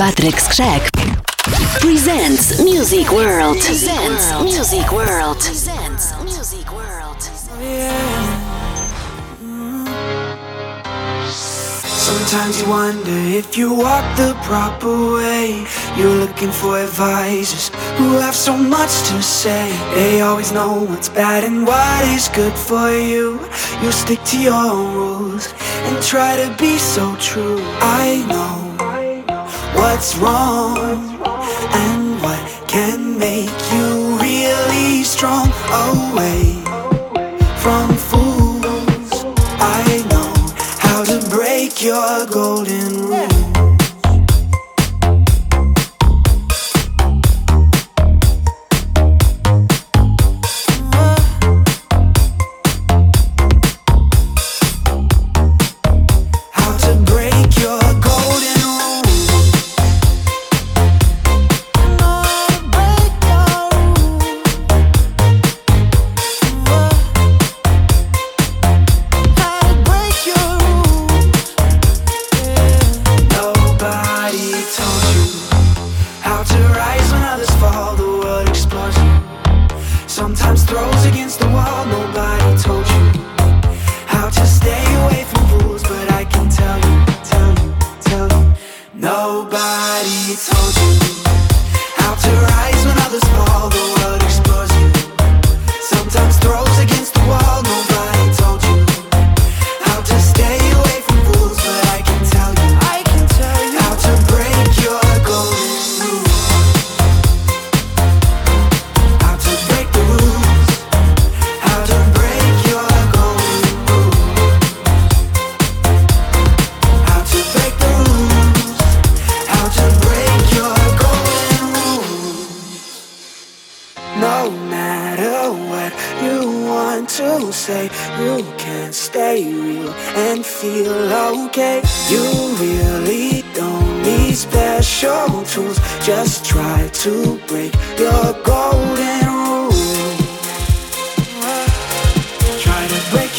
Patrick Skrzek presents Music World. Presents Music World. Presents Music World. Sometimes you wonder if you walk the proper way. You're looking for advisors who have so much to say. They always know what's bad and what is good for you. You stick to your own rules and try to be so true. I know what's wrong and what can make you really strong away from fools. I know how to break your golden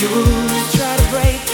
you. Try to break.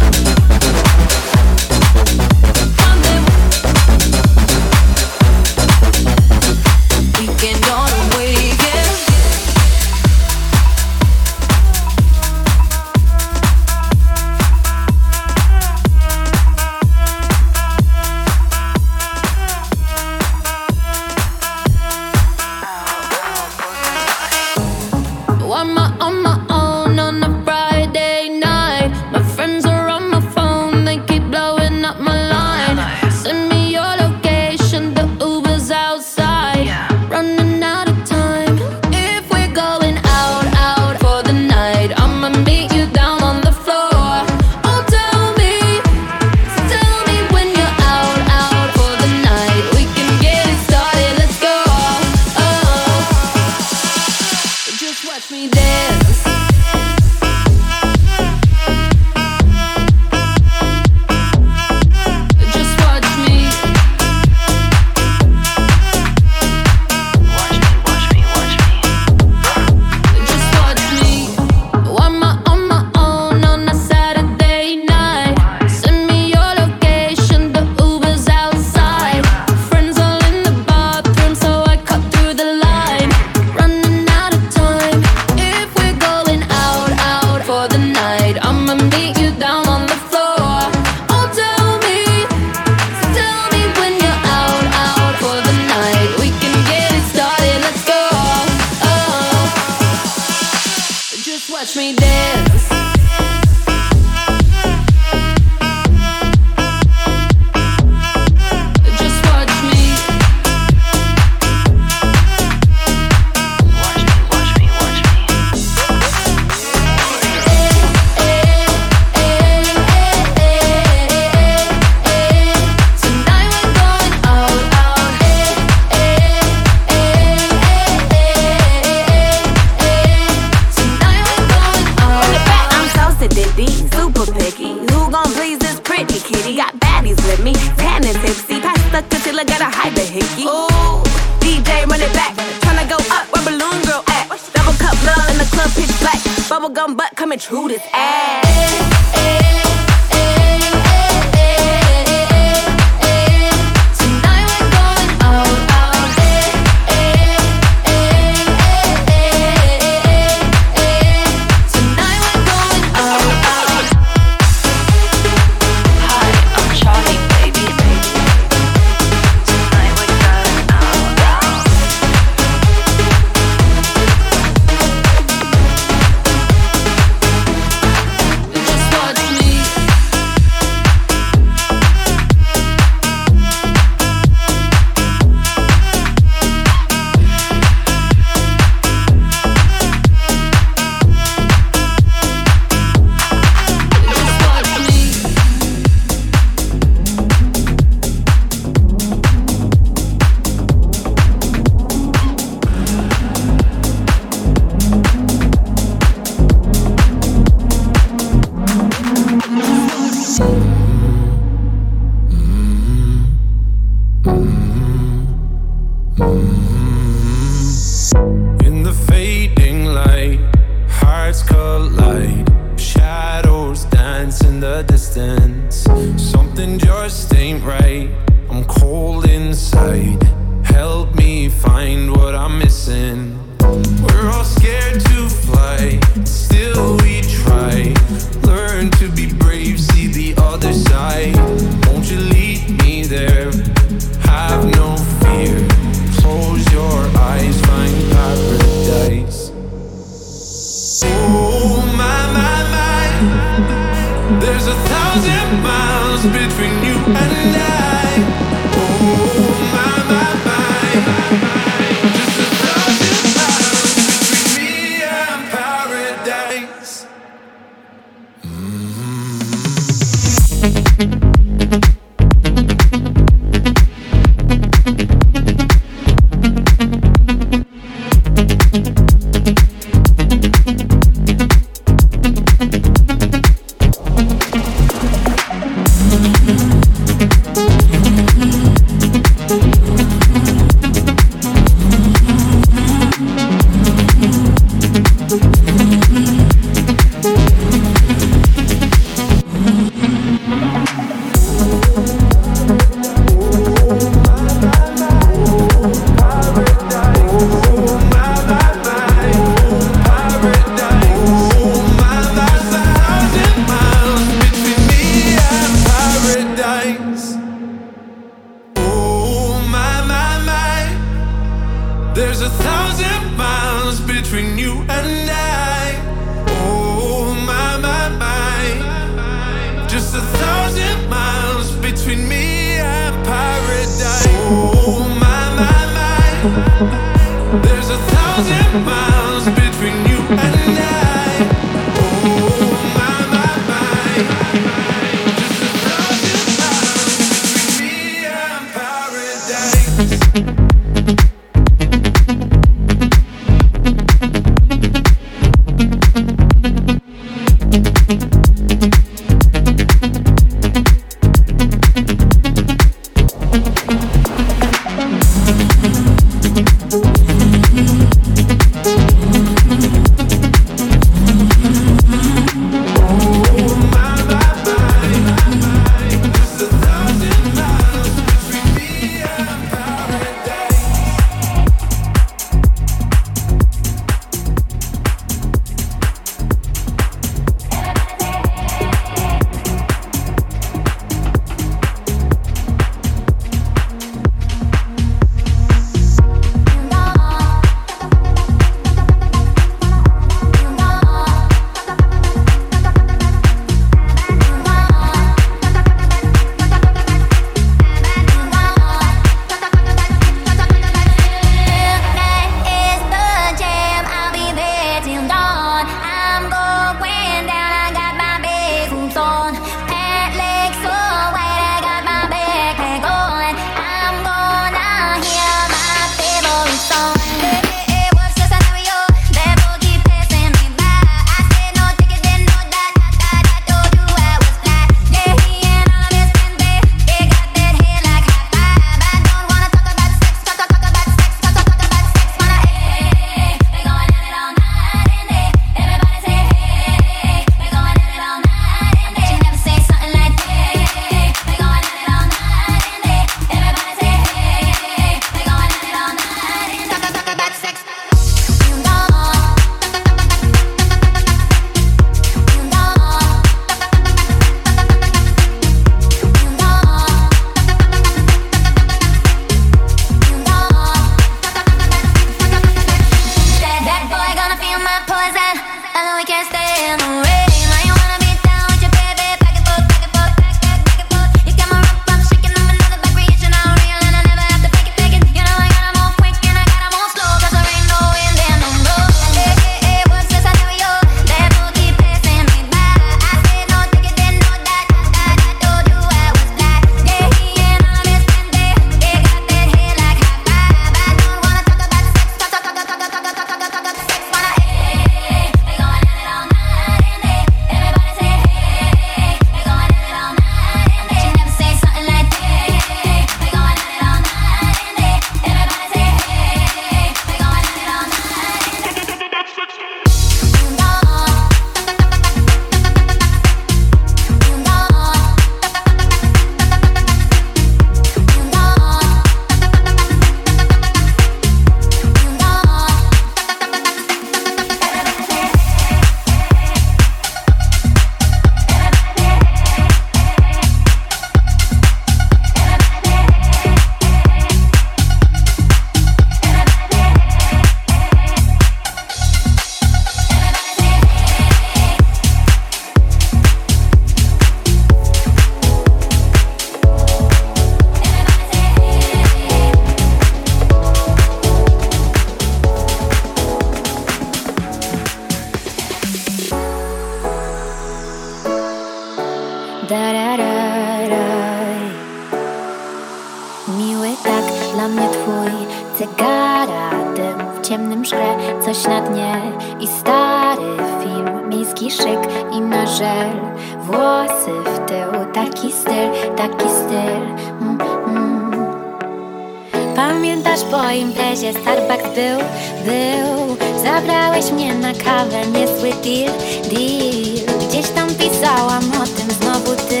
deal. Gdzieś tam pisałam o tym znowu ty,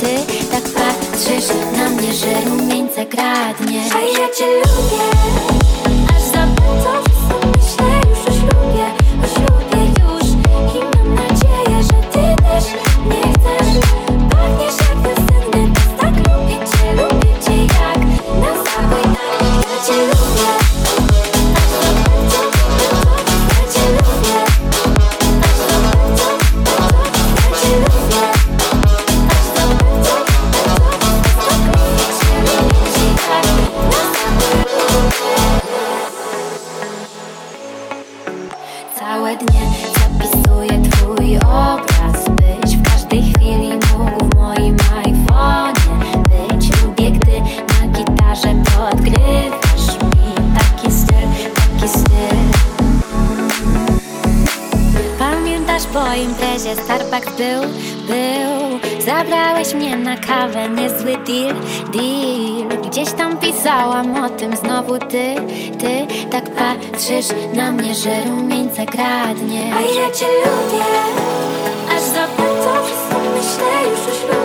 ty Tak patrzysz na mnie, że rumieńca kradnie. A ja cię lubię. patrzysz na mnie, że rumieńca kradnie A ja cię lubię, aż za bardzo myślę już o ślubie.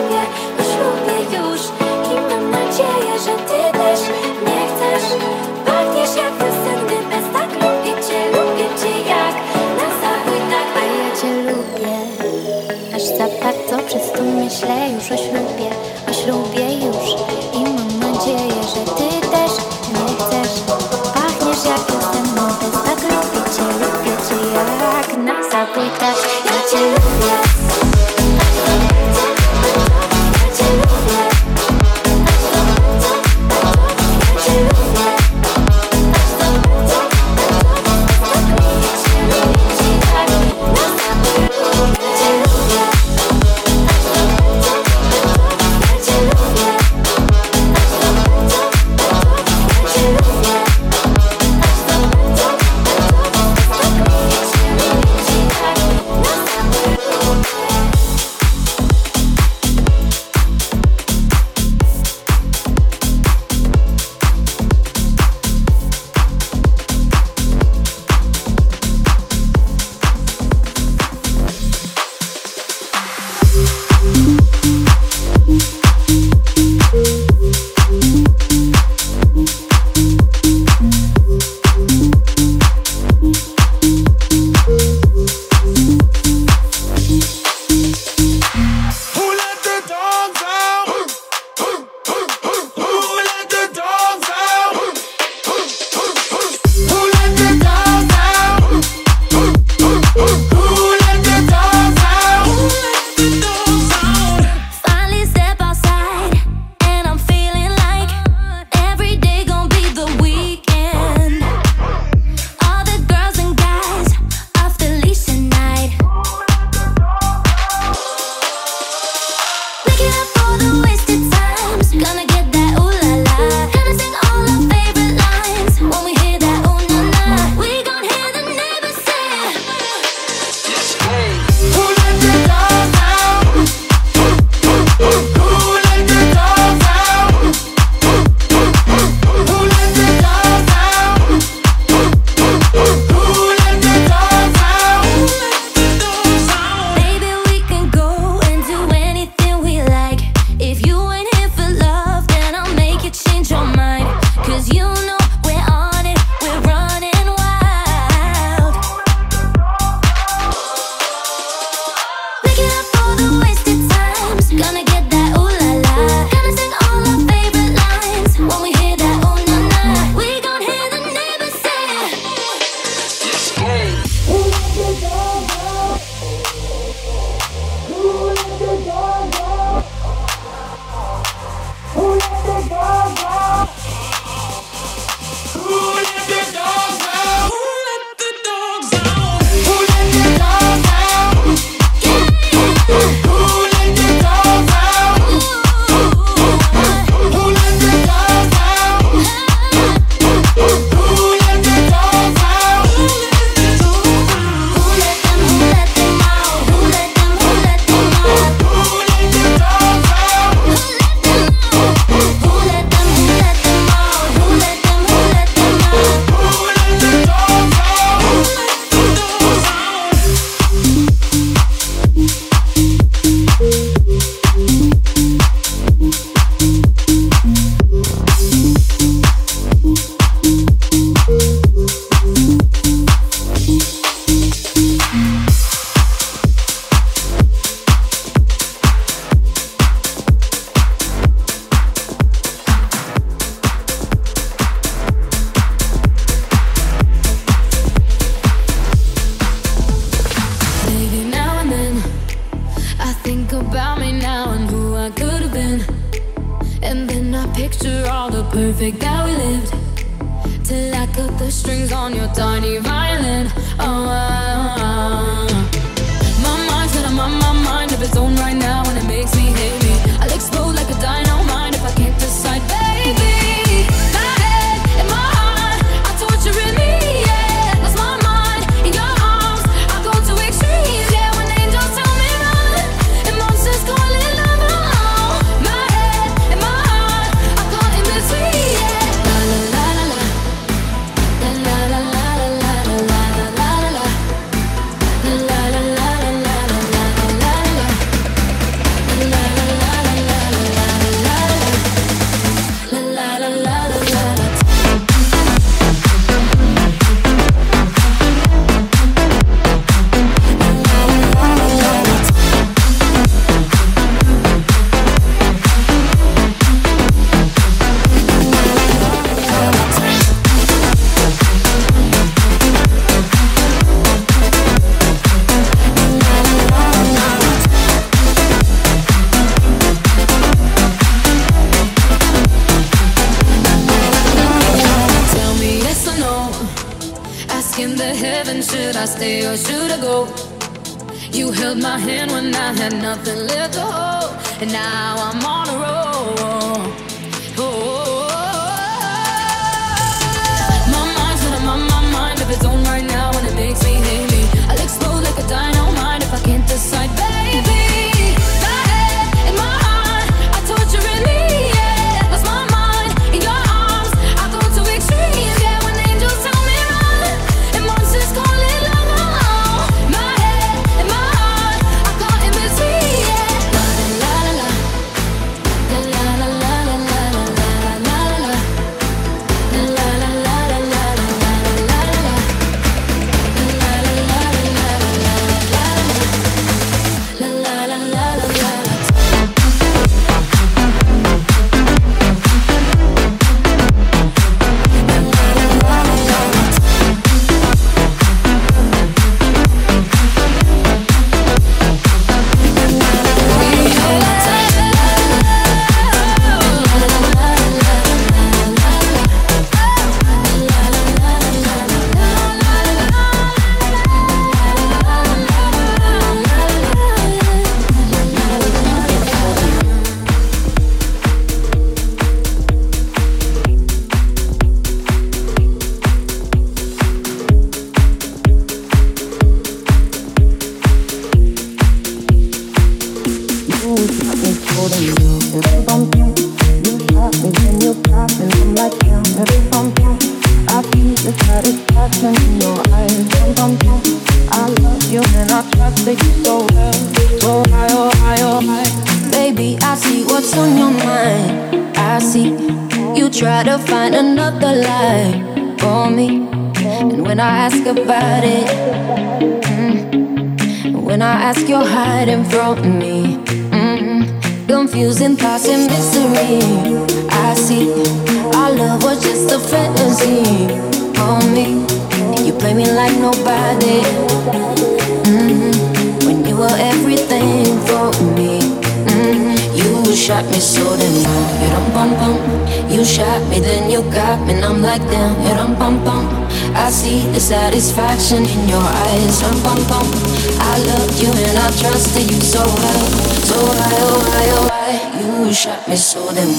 oh oh You shot me so damn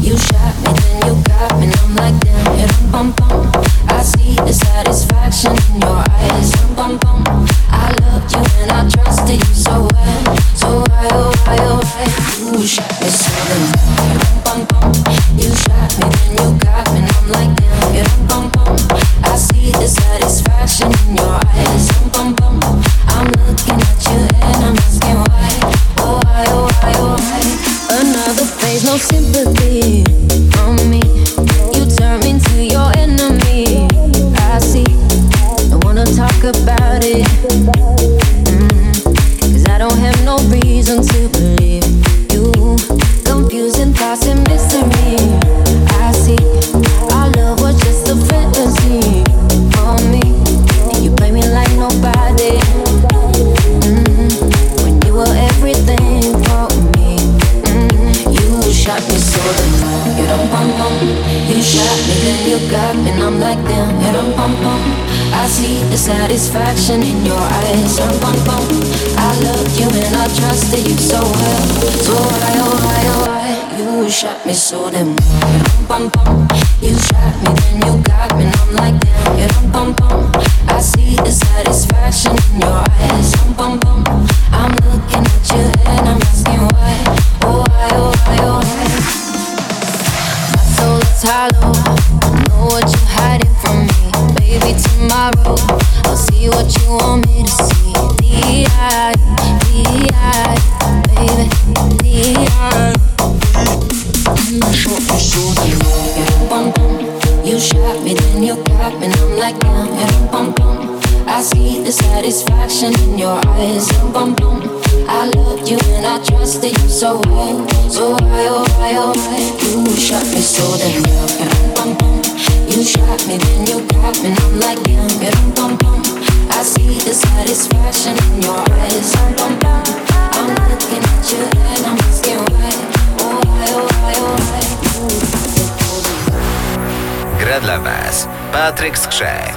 You shot me then you got me I'm like damn it bum I see the satisfaction in your eyes. Bum bum. Matrix Check.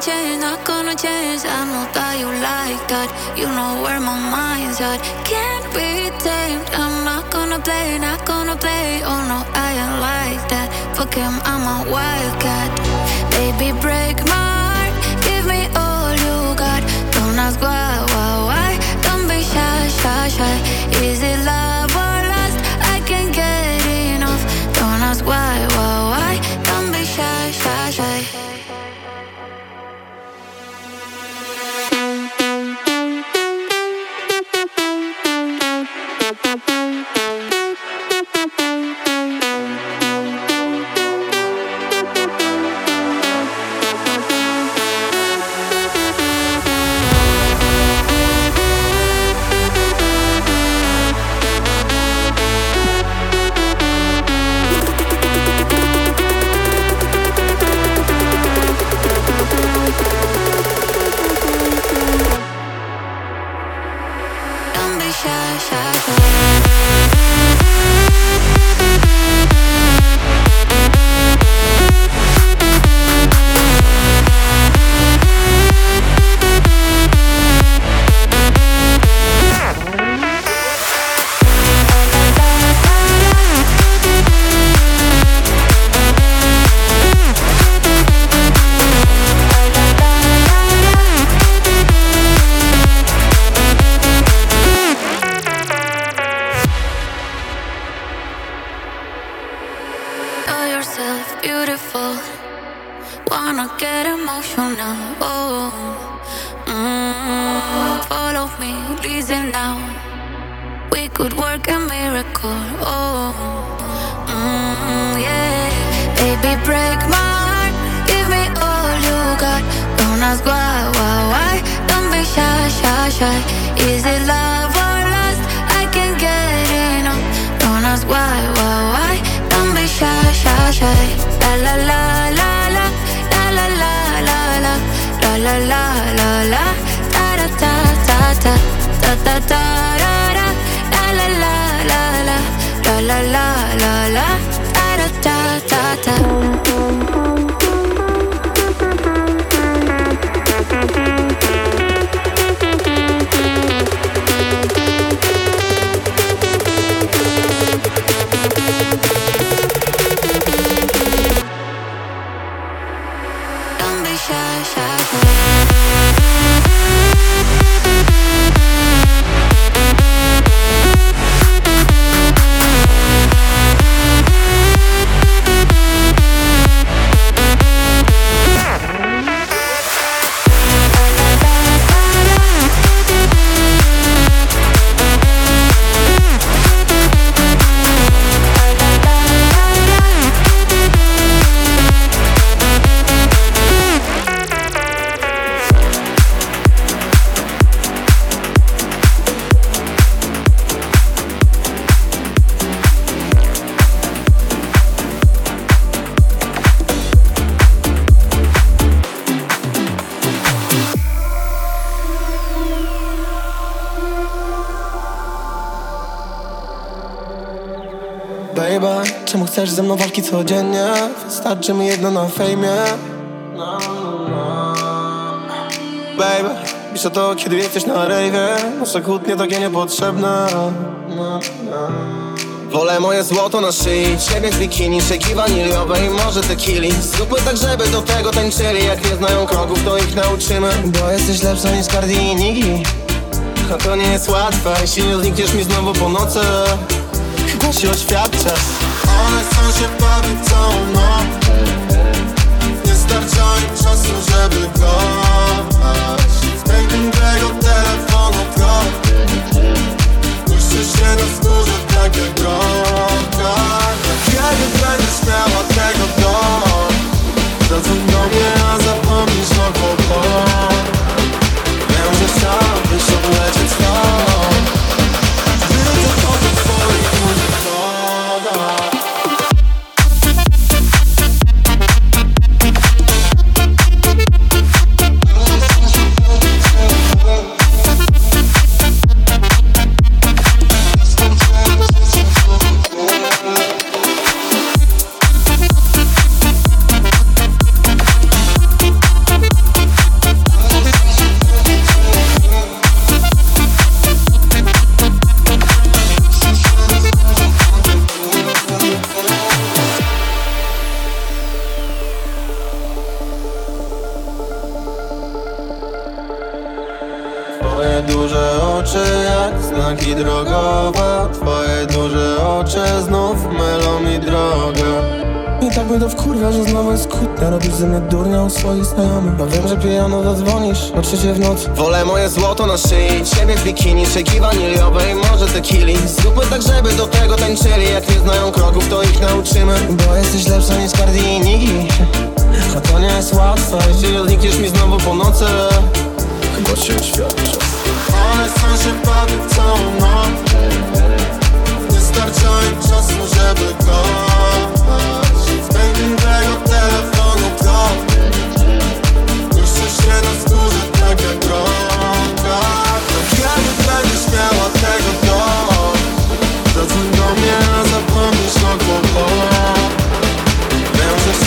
change, not gonna change. I know that you like that. You know where my mind's at. Can't be tamed. I'm not gonna play, not gonna play. Oh no, I ain't like that. Fuck him, I'm a wildcat. Baby, break my heart. Give me all you got. Don't ask why, why, why. Don't be shy, shy, shy. ta ta ta ra ra. La la la la la. La la la. Mną walki codziennie? Wystarczy mi jedno na fejmie. No, no. Baby, piszę to kiedy jesteś na rejwie. Nasze kłótnie takie niepotrzebne no, no. Wolę moje złoto na szyi. Ciebie z bikini, szeki waniliowe i może tequili. Zróbmy tak, żeby do tego tańczyli. Jak nie znają kroków, to ich nauczymy. Bo jesteś lepsza niż Cardi i Nigi. A to nie jest łatwe. Jeśli nie znikniesz mi znowu po nocy Chyba się oświadczę One chcą się bawić całą noc. Nie starcza im czasu, żeby kochać. Z pękiem tego telefonu trochę Puszczy się na skórze tak jak droga Kiedy będziesz miała tego dom Zadzwoń do mnie, a zapomnisz o kłopot Wolę moje złoto na szyi Ciebie w bikini, szejki waniliowe i może tequili. Zróbmy tak, żeby do tego tańczyli. Jak nie znają kroków, to ich nauczymy. Bo jesteś lepsza niż Cardi i Nigi. A to nie jest łatwe Jeśli znikniesz mi znowu po nocy. Chyba się oświadczę One chcą się bawić całą noc Nie starcza im czasu, żeby kochać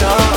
know